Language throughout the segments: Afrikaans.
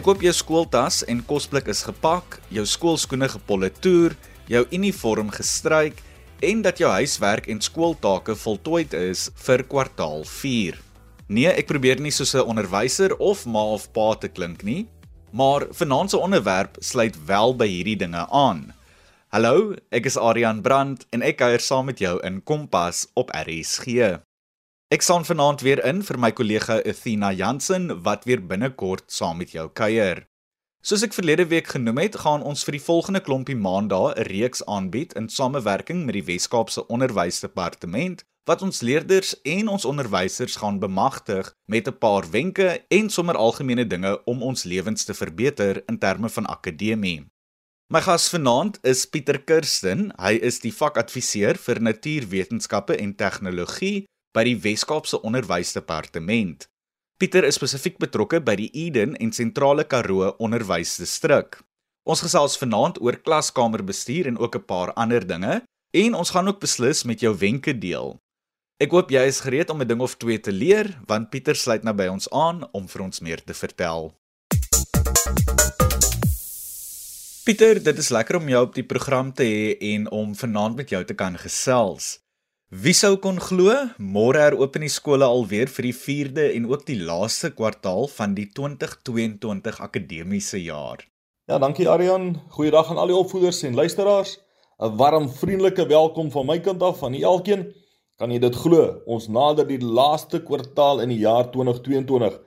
Ek hoop jou skooltas en kosblik is gepak, jou skoolskoene gepoleteer, jou uniform gestryk en dat jou huiswerk en skooltake voltooid is vir kwartaal 4. Nee, ek probeer nie soos 'n onderwyser of ma of pa te klink nie, maar vanaand se onderwerp sluit wel by hierdie dinge aan. Hallo, ek is Adrian Brandt en ek kuier saam met jou in Kompas op RSG. Ek staan vanaand weer in vir my kollega Athena Jansen wat weer binnekort saam met jou kuier. Soos ek verlede week genoem het, gaan ons vir die volgende klompie maandae 'n reeks aanbied in samewerking met die Wes-Kaapse Onderwysdepartement wat ons leerders en ons onderwysers gaan bemagtig met 'n paar wenke en sommer algemene dinge om ons lewens te verbeter in terme van akademie. My gas vanaand is Pieter Kirsten. Hy is die vakadviseur vir natuurwetenskappe en tegnologie by die Wes-Kaapse Onderwysdepartement. Pieter is spesifiek betrokke by die Eden en Sentrale Karoo Onderwysdistrik. Ons gesels vanaand oor klaskamerbestuur en ook 'n paar ander dinge en ons gaan ook beslis met jou wenke deel. Ek hoop jy is gereed om 'n ding of twee te leer want Pieter sluit nou by ons aan om vir ons meer te vertel. Pieter, dit is lekker om jou op die program te hê en om vanaand met jou te kan gesels. Wie sou kon glo môre heropen die skole alweer vir die 4de en ook die laaste kwartaal van die 2022 akademiese jaar. Ja, dankie Aryan. Goeiedag aan al die opvoeders en luisteraars. 'n Warm vriendelike welkom van my kant af aan elkeen. Kan jy dit glo? Ons nader die laaste kwartaal in die jaar 2022.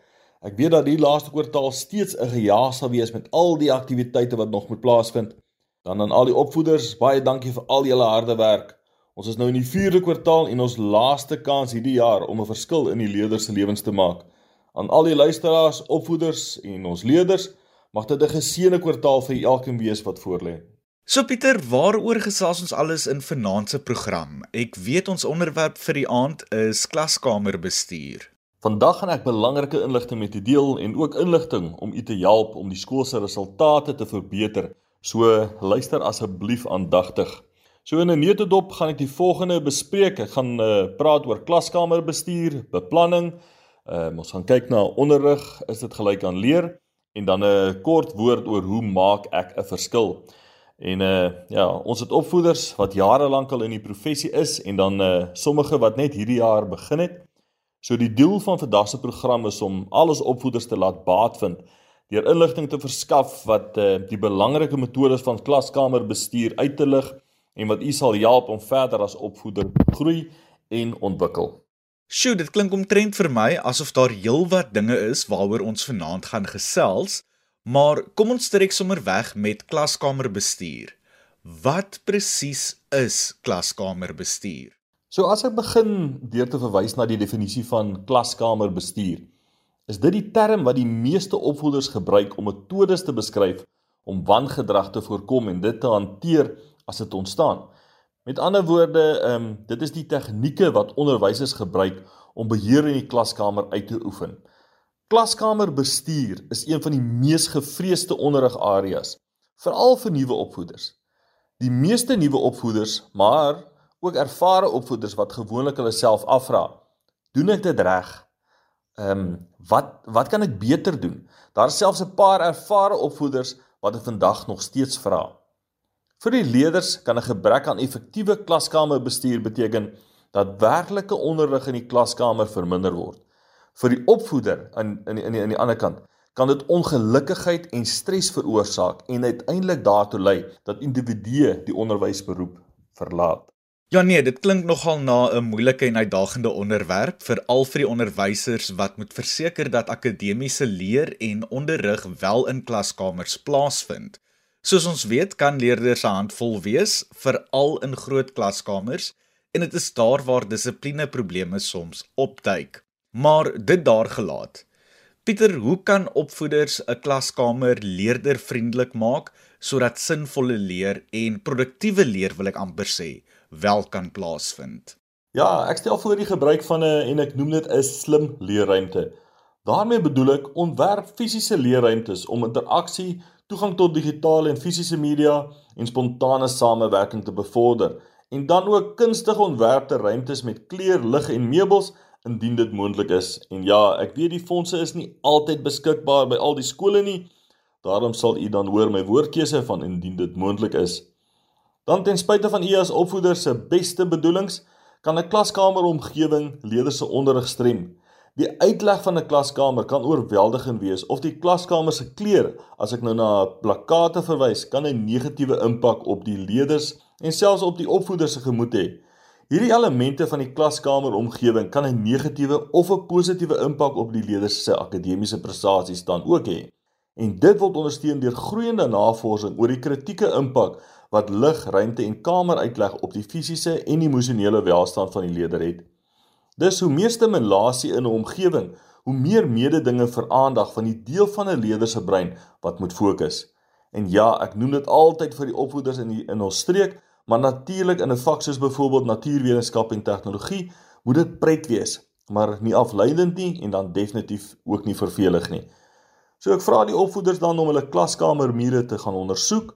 Ek weet dat die laaste kwartaal steeds 'n gejaag sal wees met al die aktiwiteite wat nog moet plaasvind. Dan aan al die opvoeders, baie dankie vir al julle harde werk. Ons is nou in die 4de kwartaal en ons laaste kans hierdie jaar om 'n verskil in die leerders se lewens te maak. Aan al die luisteraars, opvoeders en ons leerders, mag dit 'n geseënde kwartaal vir elkeen wees wat voorlê. So Pieter, waaroor gesels ons alles in vanaand se program? Ek weet ons onderwerp vir die aand is klaskamerbestuur. Vandag gaan ek belangrike inligting met u deel en ook inligting om u te help om die skool se resultate te verbeter. So luister asseblief aandagtig. So in 'n neutedop gaan ek die volgende bespreek. Ek gaan uh, praat oor klaskamerbestuur, beplanning. Uh, ons gaan kyk na onderrig, is dit gelyk aan leer en dan 'n kort woord oor hoe maak ek 'n verskil. En uh ja, ons het opvoeders wat jare lank al in die professie is en dan uh sommige wat net hierdie jaar begin het. So die doel van vandag se program is om al ons opvoeders te laat baat vind deur inligting te verskaf wat uh die belangrike metodes van klaskamerbestuur uit te lig en wat u sal help om verder as opvoeder groei en ontwikkel. Sjoe, dit klink omtrent vir my asof daar heelwat dinge is waaroor ons vanaand gaan gesels, maar kom ons trek sommer weg met klaskamerbestuur. Wat presies is klaskamerbestuur? So as ek begin deur te verwys na die definisie van klaskamerbestuur, is dit die term wat die meeste opvoeders gebruik om metodes te beskryf om wangedrag te voorkom en dit te hanteer as dit ontstaan. Met ander woorde, ehm um, dit is die tegnieke wat onderwysers gebruik om beheer in die klaskamer uit te oefen. Klaskamerbestuur is een van die mees gevreesde onderrigareas, veral vir nuwe opvoeders. Die meeste nuwe opvoeders, maar ook ervare opvoeders wat gewoonlik hulle self afvra, doen ek dit reg? Ehm um, wat wat kan ek beter doen? Daar is selfs 'n paar ervare opvoeders wat dit vandag nog steeds vra. Vir die leerders kan 'n gebrek aan effektiewe klaskamerbestuur beteken dat werklike onderrig in die klaskamer verminder word. Vir die opvoeder aan in in die, die, die ander kant kan dit ongelukkigheid en stres veroorsaak en uiteindelik daartoe lei dat individue die onderwysberoep verlaat. Ja nee, dit klink nogal na 'n moeilike en uitdagende onderwerp vir al vir die onderwysers wat moet verseker dat akademiese leer en onderrig wel in klaskamers plaasvind. Soos ons weet, kan leerders se hand vol wees, veral in groot klaskamers, en dit is daar waar dissipline probleme soms opduik. Maar dit daar gelaat. Pieter, hoe kan opvoeders 'n klaskamer leerdervriendelik maak sodat sinvolle leer en produktiewe leer wil ek amper sê, wel kan plaasvind? Ja, ek stel voor die gebruik van 'n en ek noem dit 'n slim leerruimte. daarmee bedoel ek ontwerp fisiese leerruimtes om interaksie toegang tot digitale en fisiese media en spontane samewerking te bevorder en dan ook kunstige ontwerpte ruimtes met kleur, lig en meubels indien dit moontlik is. En ja, ek weet die fondse is nie altyd beskikbaar by al die skole nie, Daarom sal u dan hoor my woordkeuse van indien dit moontlik is. Dan ten spyte van u as opvoeder se beste bedoelings, kan 'n klaskameromgewing leerders se onderrig strem. Die uitleg van 'n klaskamer kan oorweldigend wees of die klaskamer se kleur, as ek nou na plakkate verwys, kan 'n negatiewe impak op die leerders en selfs op die opvoeder se gemoed hê. Hierdie elemente van die klaskamer omgewing kan 'n negatiewe of 'n positiewe impak op die leerders se akademiese prestasies dan ook hê. En dit word ondersteun deur groeiende navorsing oor die kritieke impak wat lig, ruimte en kameruitleg op die fisiese en emosionele welstand van die leerder het. Dis hoe meer stimulasie in 'n omgewing, hoe meer mededinge vir aandag van die deel van 'n leerder se brein wat moet fokus. En ja, ek noem dit altyd vir die opvoeders in die, in ons streek, maar natuurlik in 'n vak soos byvoorbeeld natuurwetenskap en tegnologie, moet dit pret wees, maar nie afleidend nie en dan definitief ook nie vervelig nie. So ek vra die opvoeders dan om hulle klaskamermure te gaan ondersoek,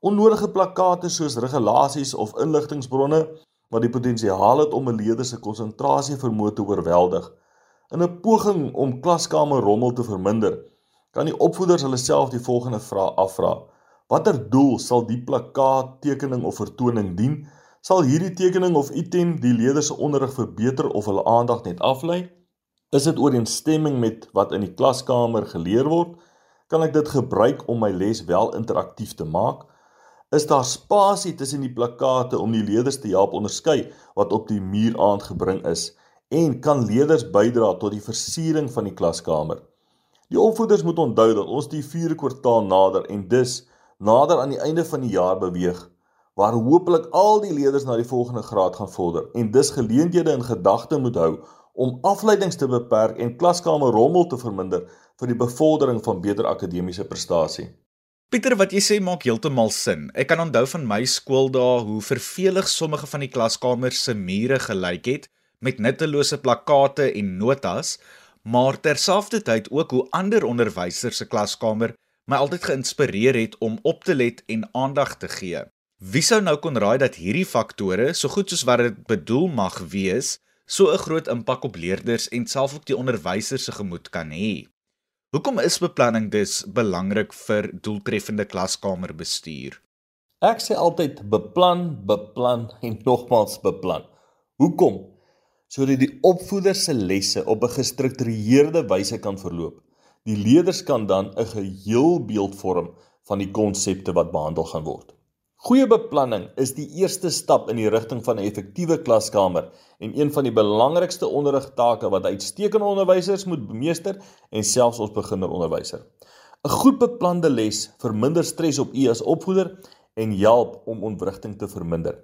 onnodige plakkate soos regulasies of inligtingbronne wat die potensiaal het om 'n leerder se konsentrasie vermoë te oorweldig. In 'n poging om klaskamer rommel te verminder, kan die opvoeders hulle self die volgende vraag afvra: Watter doel sal die plakkaat, tekening of vertoning dien? Sal hierdie tekening of item die leerder se onderrig verbeter of hulle aandag net aflei? Is dit ooreenstemming met wat in die klaskamer geleer word? Kan ek dit gebruik om my les wel interaktief te maak? Is daar spasie tussen die plakkate om die leerders te help onderskei wat op die muur aangebring is en kan leerders bydra tot die versiering van die klaskamer. Die opvoeders moet onthou dat ons die 4de kwartaal nader en dus nader aan die einde van die jaar beweeg waar hopelik al die leerders na die volgende graad gaan vorder en dus geleenthede in gedagte moet hou om afleidings te beperk en klaskamer rommel te verminder vir die bevordering van beter akademiese prestasie. Pieter, wat jy sê maak heeltemal sin. Ek kan onthou van my skooldae hoe vervelig sommige van die klaskamers se mure gelyk het met nuttelose plakkate en notas, maar terselfdertyd ook hoe ander onderwysers se klaskamer my altyd geïnspireer het om op te let en aandag te gee. Wie sou nou kon raai dat hierdie faktore, so goed soos wat dit bedoel mag wees, so 'n groot impak op leerders en selfs op die onderwysers se gemoed kan hê? Hoekom is beplanning dus belangrik vir doeltreffende klaskamerbestuur? Ek sê altyd beplan, beplan en nogmaals beplan. Hoekom? Sodat die opvoeder se lesse op 'n gestruktureerde wyse kan verloop. Die leerders kan dan 'n geheelbeeld vorm van die konsepte wat behandel gaan word. Goeie beplanning is die eerste stap in die rigting van 'n effektiewe klaskamer en een van die belangrikste onderrigtake wat uitstekende onderwysers moet bemeester en selfs ons beginneronderwyser. 'n Goed beplande les verminder stres op u as opvoeder en help om ontwrigting te verminder.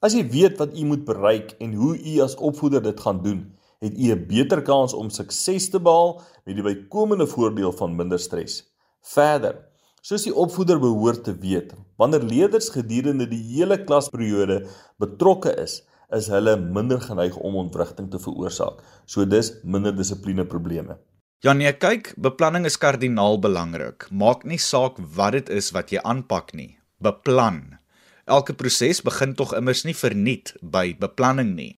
As jy weet wat u moet bereik en hoe u as opvoeder dit gaan doen, het u 'n beter kans om sukses te behaal met die bykomende voordeel van minder stres. Verder, Soos die opvoeder behoort te weet, wanneer leerders gedurende die hele klasperiode betrokke is, is hulle minder geneig om ontwrigting te veroorsaak. So dis minder dissipline probleme. Ja nee, kyk, beplanning is kardinaal belangrik. Maak nie saak wat dit is wat jy aanpak nie. Beplan. Elke proses begin tog immers nie verniet by beplanning nie.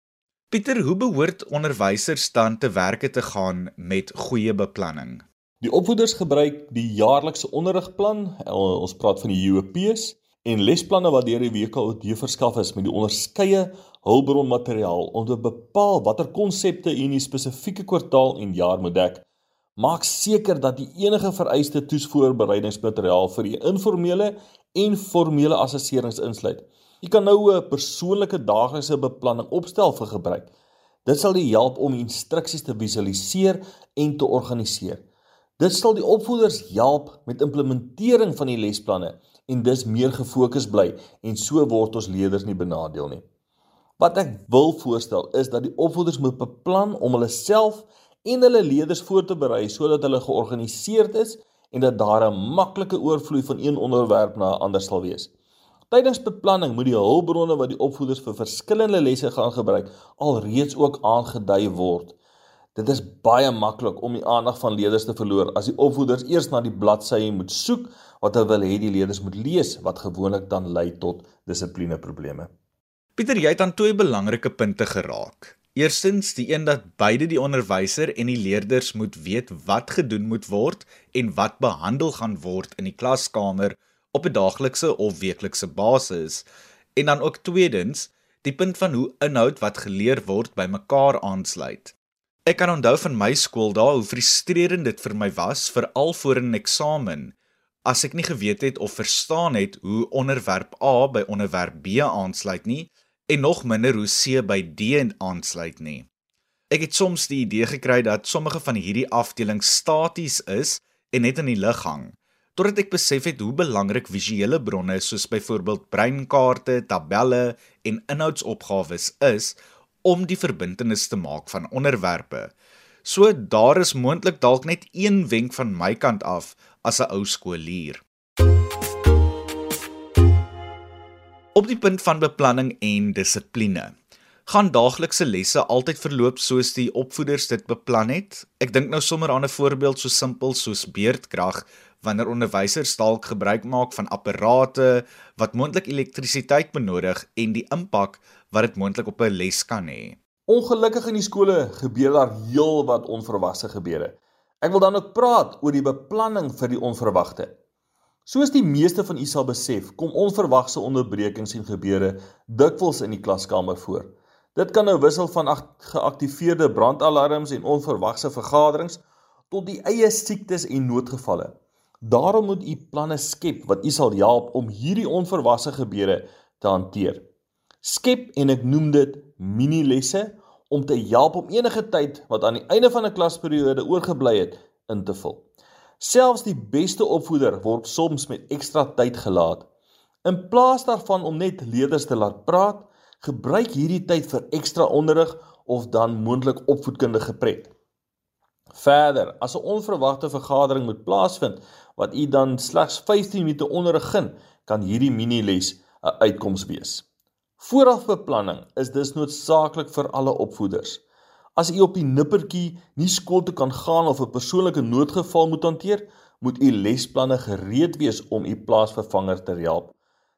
Pieter, hoe behoort onderwysers dan te werke te gaan met goeie beplanning? Die opvoeders gebruik die jaarlikse onderrigplan, ons praat van die UOP's en lesplanne wat deur die WKOD verskaf is met die onderskeie hulpbronmateriaal om te bepaal watter konsepte in 'n spesifieke kwartaal en jaar moet dek. Maak seker dat die enige vereiste toesvoorbereidingsmateriaal vir die informele en formele assesserings insluit. Jy kan nou 'n persoonlike daaglikse beplanning opstel vir gebruik. Dit sal jou help om instruksies te visualiseer en te organiseer. Dit sal die opvoeders help met implementering van die lesplanne en dus meer gefokus bly en so word ons leerders nie benadeel nie. Wat ek wil voorstel is dat die opvoeders moet beplan om hulle self en hulle leerders voor te berei sodat hulle georganiseerd is en dat daar 'n maklike oorvloei van een onderwerp na 'n ander sal wees. Tydens beplanning moet die hulpbronne wat die opvoeders vir verskillende lesse gaan gebruik alreeds ook aangedui word. Dit is baie maklik om die aandag van leerders te verloor as die opvoeders eers na die bladsye moet soek wat hulle wil hê die leerders moet lees wat gewoonlik dan lei tot dissiplineprobleme. Pieter, jy het aan twee belangrike punte geraak. Eerstens, die een dat beide die onderwyser en die leerders moet weet wat gedoen moet word en wat behandel gaan word in die klaskamer op 'n daaglikse of weeklikse basis. En dan ook tweedens, die punt van hoe inhoud wat geleer word by mekaar aansluit. Ek kan onthou van my skool daar hoe frustrerend dit vir my was veral voor 'n eksamen as ek nie geweet het of verstaan het hoe onderwerp A by onderwerp B aansluit nie en nog minder hoe C by D aansluit nie. Ek het soms die idee gekry dat sommige van hierdie afdelings staties is en net in die lug hang, totdat ek besef het hoe belangrik visuele bronne soos byvoorbeeld breinkaarte, tabelle en inhoudsopgawes is om die verbintenis te maak van onderwerpe. So daar is moontlik dalk net een wenk van my kant af as 'n ou skoolier. Op die punt van beplanning en dissipline. Gaan daaglikse lesse altyd verloop soos die opvoeders dit beplan het? Ek dink nou sommer aan 'n voorbeeld so simpel soos beerdkrag wanneer onderwysers dalk gebruik maak van apparate wat moontlik elektrisiteit benodig en die impak wat dit moontlik op 'n les kan hê. Ongelukkig in die skole gebeur daar heel wat onverwagse gebeure. Ek wil dan ook praat oor die beplanning vir die onverwagte. Soos die meeste van u sal besef, kom onverwagse onderbrekings en gebeure dikwels in die klaskamer voor. Dit kan nou wissel van geaktiveerde brandalarms en onverwagse vergaderings tot die eie siektes en noodgevalle. Daarom moet u planne skep wat u sal help om hierdie onverwagse gebeure te hanteer. Skep en ek noem dit mini-lesse om te help om enige tyd wat aan die einde van 'n klasperiode oorgebly het in te vul. Selfs die beste opvoeder word soms met ekstra tyd gelaat. In plaas daarvan om net leerders te laat praat, gebruik hierdie tyd vir ekstra onderrig of dan moontlik opvoedkundige pret. Verder, as 'n onverwagte vergadering moet plaasvind wat u dan slegs 15 minute onderrig gee, kan hierdie mini-les 'n uitkoms wees. Voorafbeplanning is dus noodsaaklik vir alle opvoeders. As u op die nippertjie nie skool toe kan gaan of 'n persoonlike noodgeval moet hanteer, moet u lesplanne gereed wees om u plaasvervanger te help.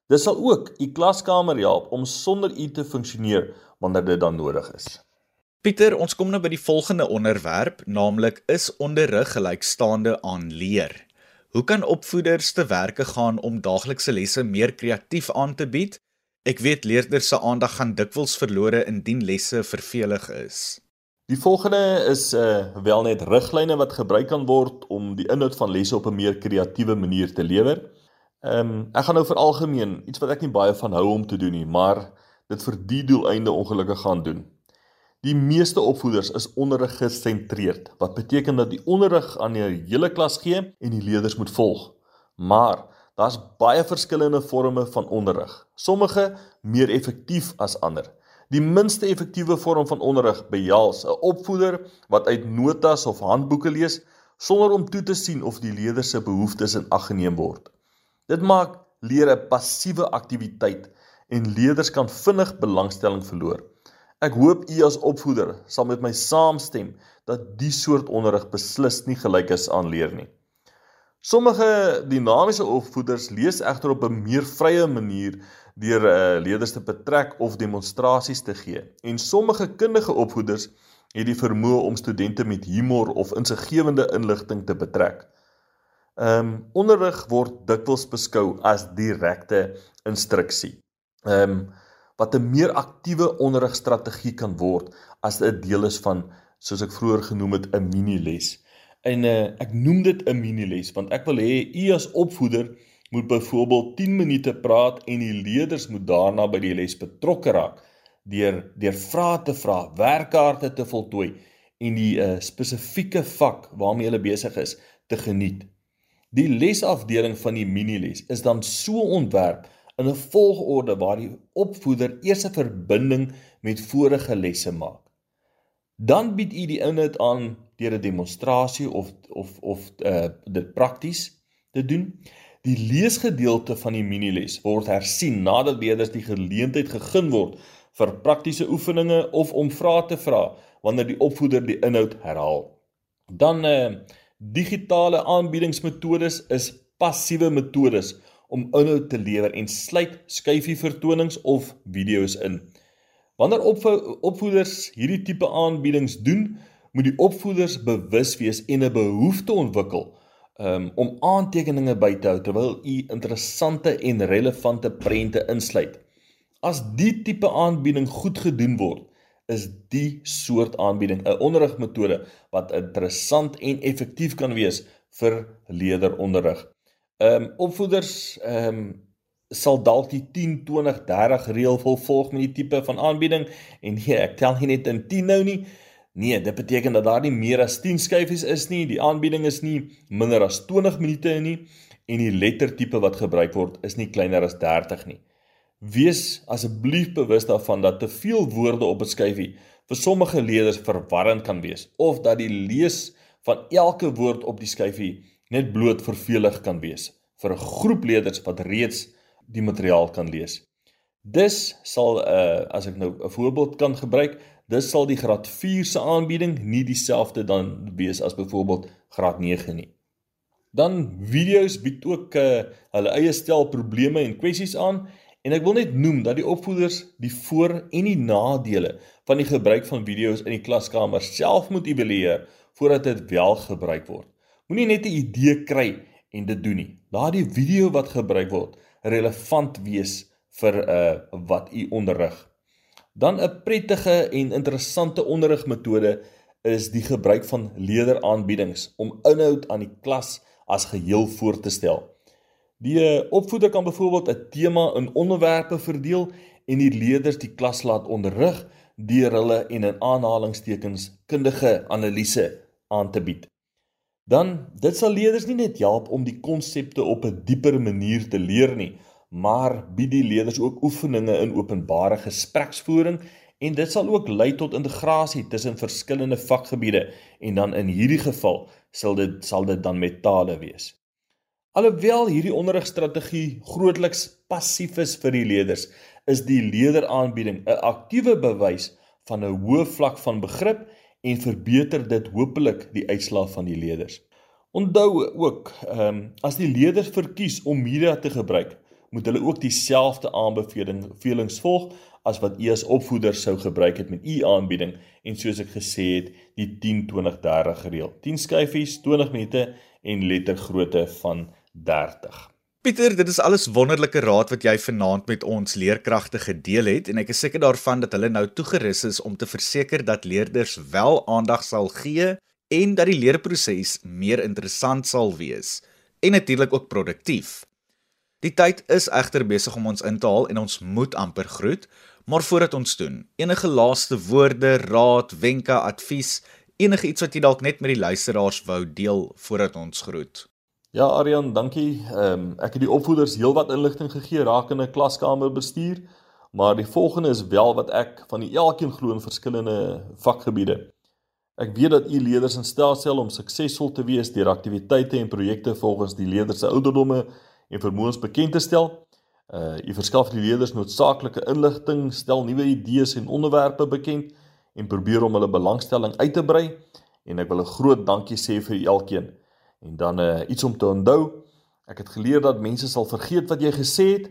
Dit sal ook u klaskamer help om sonder u te funksioneer wanneer dit dan nodig is. Pieter, ons kom nou by die volgende onderwerp, naamlik is onderrig gelykstaande aan leer. Hoe kan opvoeders te werke gaan om daaglikse lesse meer kreatief aan te bied? Ek weet leerders se aandag gaan dikwels verlore indien lesse vervelig is. Die volgende is uh wel net riglyne wat gebruik kan word om die inhoud van lesse op 'n meer kreatiewe manier te lewer. Ehm um, ek gaan nou vir algemeen iets wat ek nie baie van hou om te doen nie, maar dit vir die doeleinde ongelukkig gaan doen. Die meeste opvoeders is onderrig gesentreerd, wat beteken dat die onderrig aan die hele klas gee en die leerders moet volg. Maar daar's baie verskillende forme van onderrig. Sommige meer effektief as ander. Die minste effektiewe vorm van onderrig behels 'n opvoeder wat uit notas of handboeke lees sonder om toe te sien of die leerders se behoeftes in ag geneem word. Dit maak leer 'n passiewe aktiwiteit en leerders kan vinnig belangstelling verloor. Ek hoop u as opvoeder sal met my saamstem dat die soort onderrig beslis nie gelyk is aan leer nie. Sommige dinamiese opvoeders lees egter op 'n meer vrye manier deur uh, leerders te betrek of demonstrasies te gee. En sommige kundige opvoeders het die vermoë om studente met humor of insiggewende inligting te betrek. Ehm um, onderrig word dikwels beskou as direkte instruksie. Ehm um, wat 'n meer aktiewe onderrigstrategie kan word as 'n deel is van soos ek vroeër genoem het 'n mini les. En uh, ek noem dit 'n mini les want ek wil hê u as opvoeder moet byvoorbeeld 10 minute praat en die leerders moet daarna by die les betrokke raak deur deur vrae te vra, werkkaarte te voltooi en die uh, spesifieke vak waarmee hulle besig is te geniet. Die lesafdeling van die miniles is dan so ontwerp in 'n volgorde waar die opvoeder eers 'n verbinding met vorige lesse maak. Dan bied u die inhoud aan deur 'n demonstrasie of of of uh, dit prakties te doen. Die leesgedeelte van die miniles word hersien nadat leerders die geleentheid gegee word vir praktiese oefeninge of om vrae te vra wanneer die opvoeder die inhoud herhaal. Dan eh digitale aanbiedingsmetodes is passiewe metodes om inhoud te lewer en sluit skyfie vertonings of video's in. Wanneer opvoeders hierdie tipe aanbiedings doen, moet die opvoeders bewus wees en 'n behoefte ontwikkel um, om aantekeninge by te hou terwyl u interessante en relevante prente insluit. As die tipe aanbieding goed gedoen word, is die soort aanbieding 'n onderrigmetode wat interessant en effektief kan wees vir leerderonderrig. Ehm um, opvoeders ehm um, sal dalk die 10 20 30 reël volg met die tipe van aanbieding en nee, ek tel nie net in 10 nou nie. Nee, dit beteken dat daar nie meer as 10 skyfies is nie. Die aanbieding is nie minder as 20 minute nie en die lettertipe wat gebruik word is nie kleiner as 30 nie. Wees asseblief bewus daarvan dat te veel woorde op 'n skyfie vir sommige leerders verwarrend kan wees of dat die lees van elke woord op die skyfie net bloot vervelig kan wees vir 'n groep leerders wat reeds die materiaal kan lees. Dus sal uh as ek nou 'n voorbeeld kan gebruik, dis sal die graad 4 se aanbieding nie dieselfde dan wees as byvoorbeeld graad 9 nie. Dan video's bied ook uh, hulle eie stel probleme en kwessies aan en ek wil net noem dat die opvoeders die voor en die nadele van die gebruik van video's in die klaskamer self moet evalueer voordat dit wel gebruik word. Moenie net 'n idee kry en dit doen nie. Laat die video wat gebruik word relevant wees vir uh wat u onderrig. Dan 'n prettige en interessante onderrigmetode is die gebruik van leerderaanbiedings om inhoud aan die klas as geheel voor te stel. Die eh, opvoeder kan byvoorbeeld 'n tema in onderwerpe verdeel en die leerders die klas laat onderrig deur hulle en in aanhalingstekens kundige analise aan te bied. Dan dit sal leerders nie net help om die konsepte op 'n dieper manier te leer nie, maar bied die leerders ook oefeninge in openbare gespreksvoering en dit sal ook lei tot integrasie tussen verskillende vakgebiede en dan in hierdie geval sal dit sal dit dan met tale wees. Alhoewel hierdie onderrigstrategie grootliks passief is vir die leerders, is die leerderaanbieding 'n aktiewe bewys van 'n hoë vlak van begrip en verbeter dit hopelik die uitslae van die leerders. Onthou ook, ehm um, as die leerders verkies om media te gebruik, moet hulle ook dieselfde aanbevelings volg as wat u as opvoeder sou gebruik het met u aanbieding en soos ek gesê het die 10 20 30 reël 10 skyfies 20 minute en lettergrootte van 30 Pieter, dit is alles wonderlike raad wat jy vanaand met ons leerkragte gedeel het en ek is seker daarvan dat hulle nou toegerus is om te verseker dat leerders wel aandag sal gee en dat die leerproses meer interessant sal wees en natuurlik ook produktief. Die tyd is egter besig om ons in te haal en ons moet amper groet, maar voordat ons doen, enige laaste woorde, raad, wenke, advies, enige iets wat jy dalk net met die luisteraars wou deel voordat ons groet. Ja, Aryan, dankie. Ehm um, ek het die opvoeders heelwat inligting gegee rakende klaskamer bestuur, maar die volgende is wel wat ek van die elkeen glo in verskillende vakgebiede. Ek weet dat u leerders in staat stel om suksesvol te wees deur aktiwiteite en projekte volgens die leerders se ouderdomme en vermoëns bekend te stel. Uh u verskaf die leerders noodsaaklike inligting, stel nuwe idees en onderwerpe bekend en probeer om hulle belangstelling uit te brei en ek wil 'n groot dankie sê vir elkeen. En dan uh iets om te onthou. Ek het geleer dat mense sal vergeet wat jy gesê het.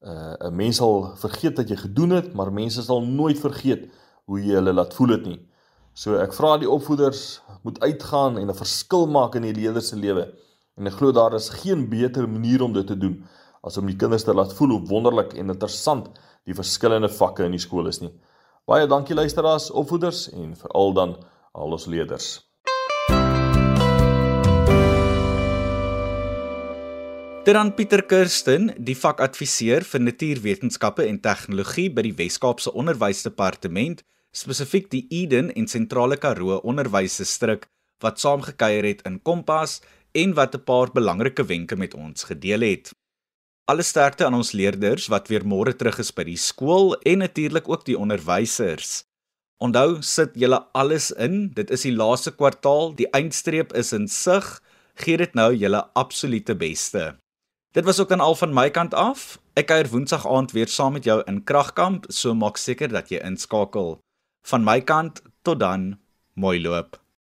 Uh 'n mens sal vergeet wat jy gedoen het, maar mense sal nooit vergeet hoe jy hulle laat voel het nie. So ek vra die opvoeders moet uitgaan en 'n verskil maak in die leerders se lewe. En ek glo daar is geen beter manier om dit te doen as om die kinders te laat voel hoe wonderlik en interessant die verskillende vakke in die skool is nie. Baie dankie luisteraars, opvoeders en veral dan al ons leerders. Teraan Pieter Kirsten, die vakadviseur vir natuurwetenskappe en tegnologie by die Wes-Kaapse Onderwysdepartement, spesifiek die Eden en Sentrale Karoo Onderwysdistrik wat saamgekyer het in Kompas en wat 'n paar belangrike wenke met ons gedeel het. Alle sterkte aan ons leerders wat weer môre terug is by die skool en natuurlik ook die onderwysers. Onthou, sit julle alles in. Dit is die laaste kwartaal, die eindstreep is in sig. Gee dit nou julle absolute beste. Dit was ook dan al van my kant af. Ek kuier Woensdag aand weer saam met jou in Kragkamp, so maak seker dat jy inskakel. Van my kant tot dan, mooi loop.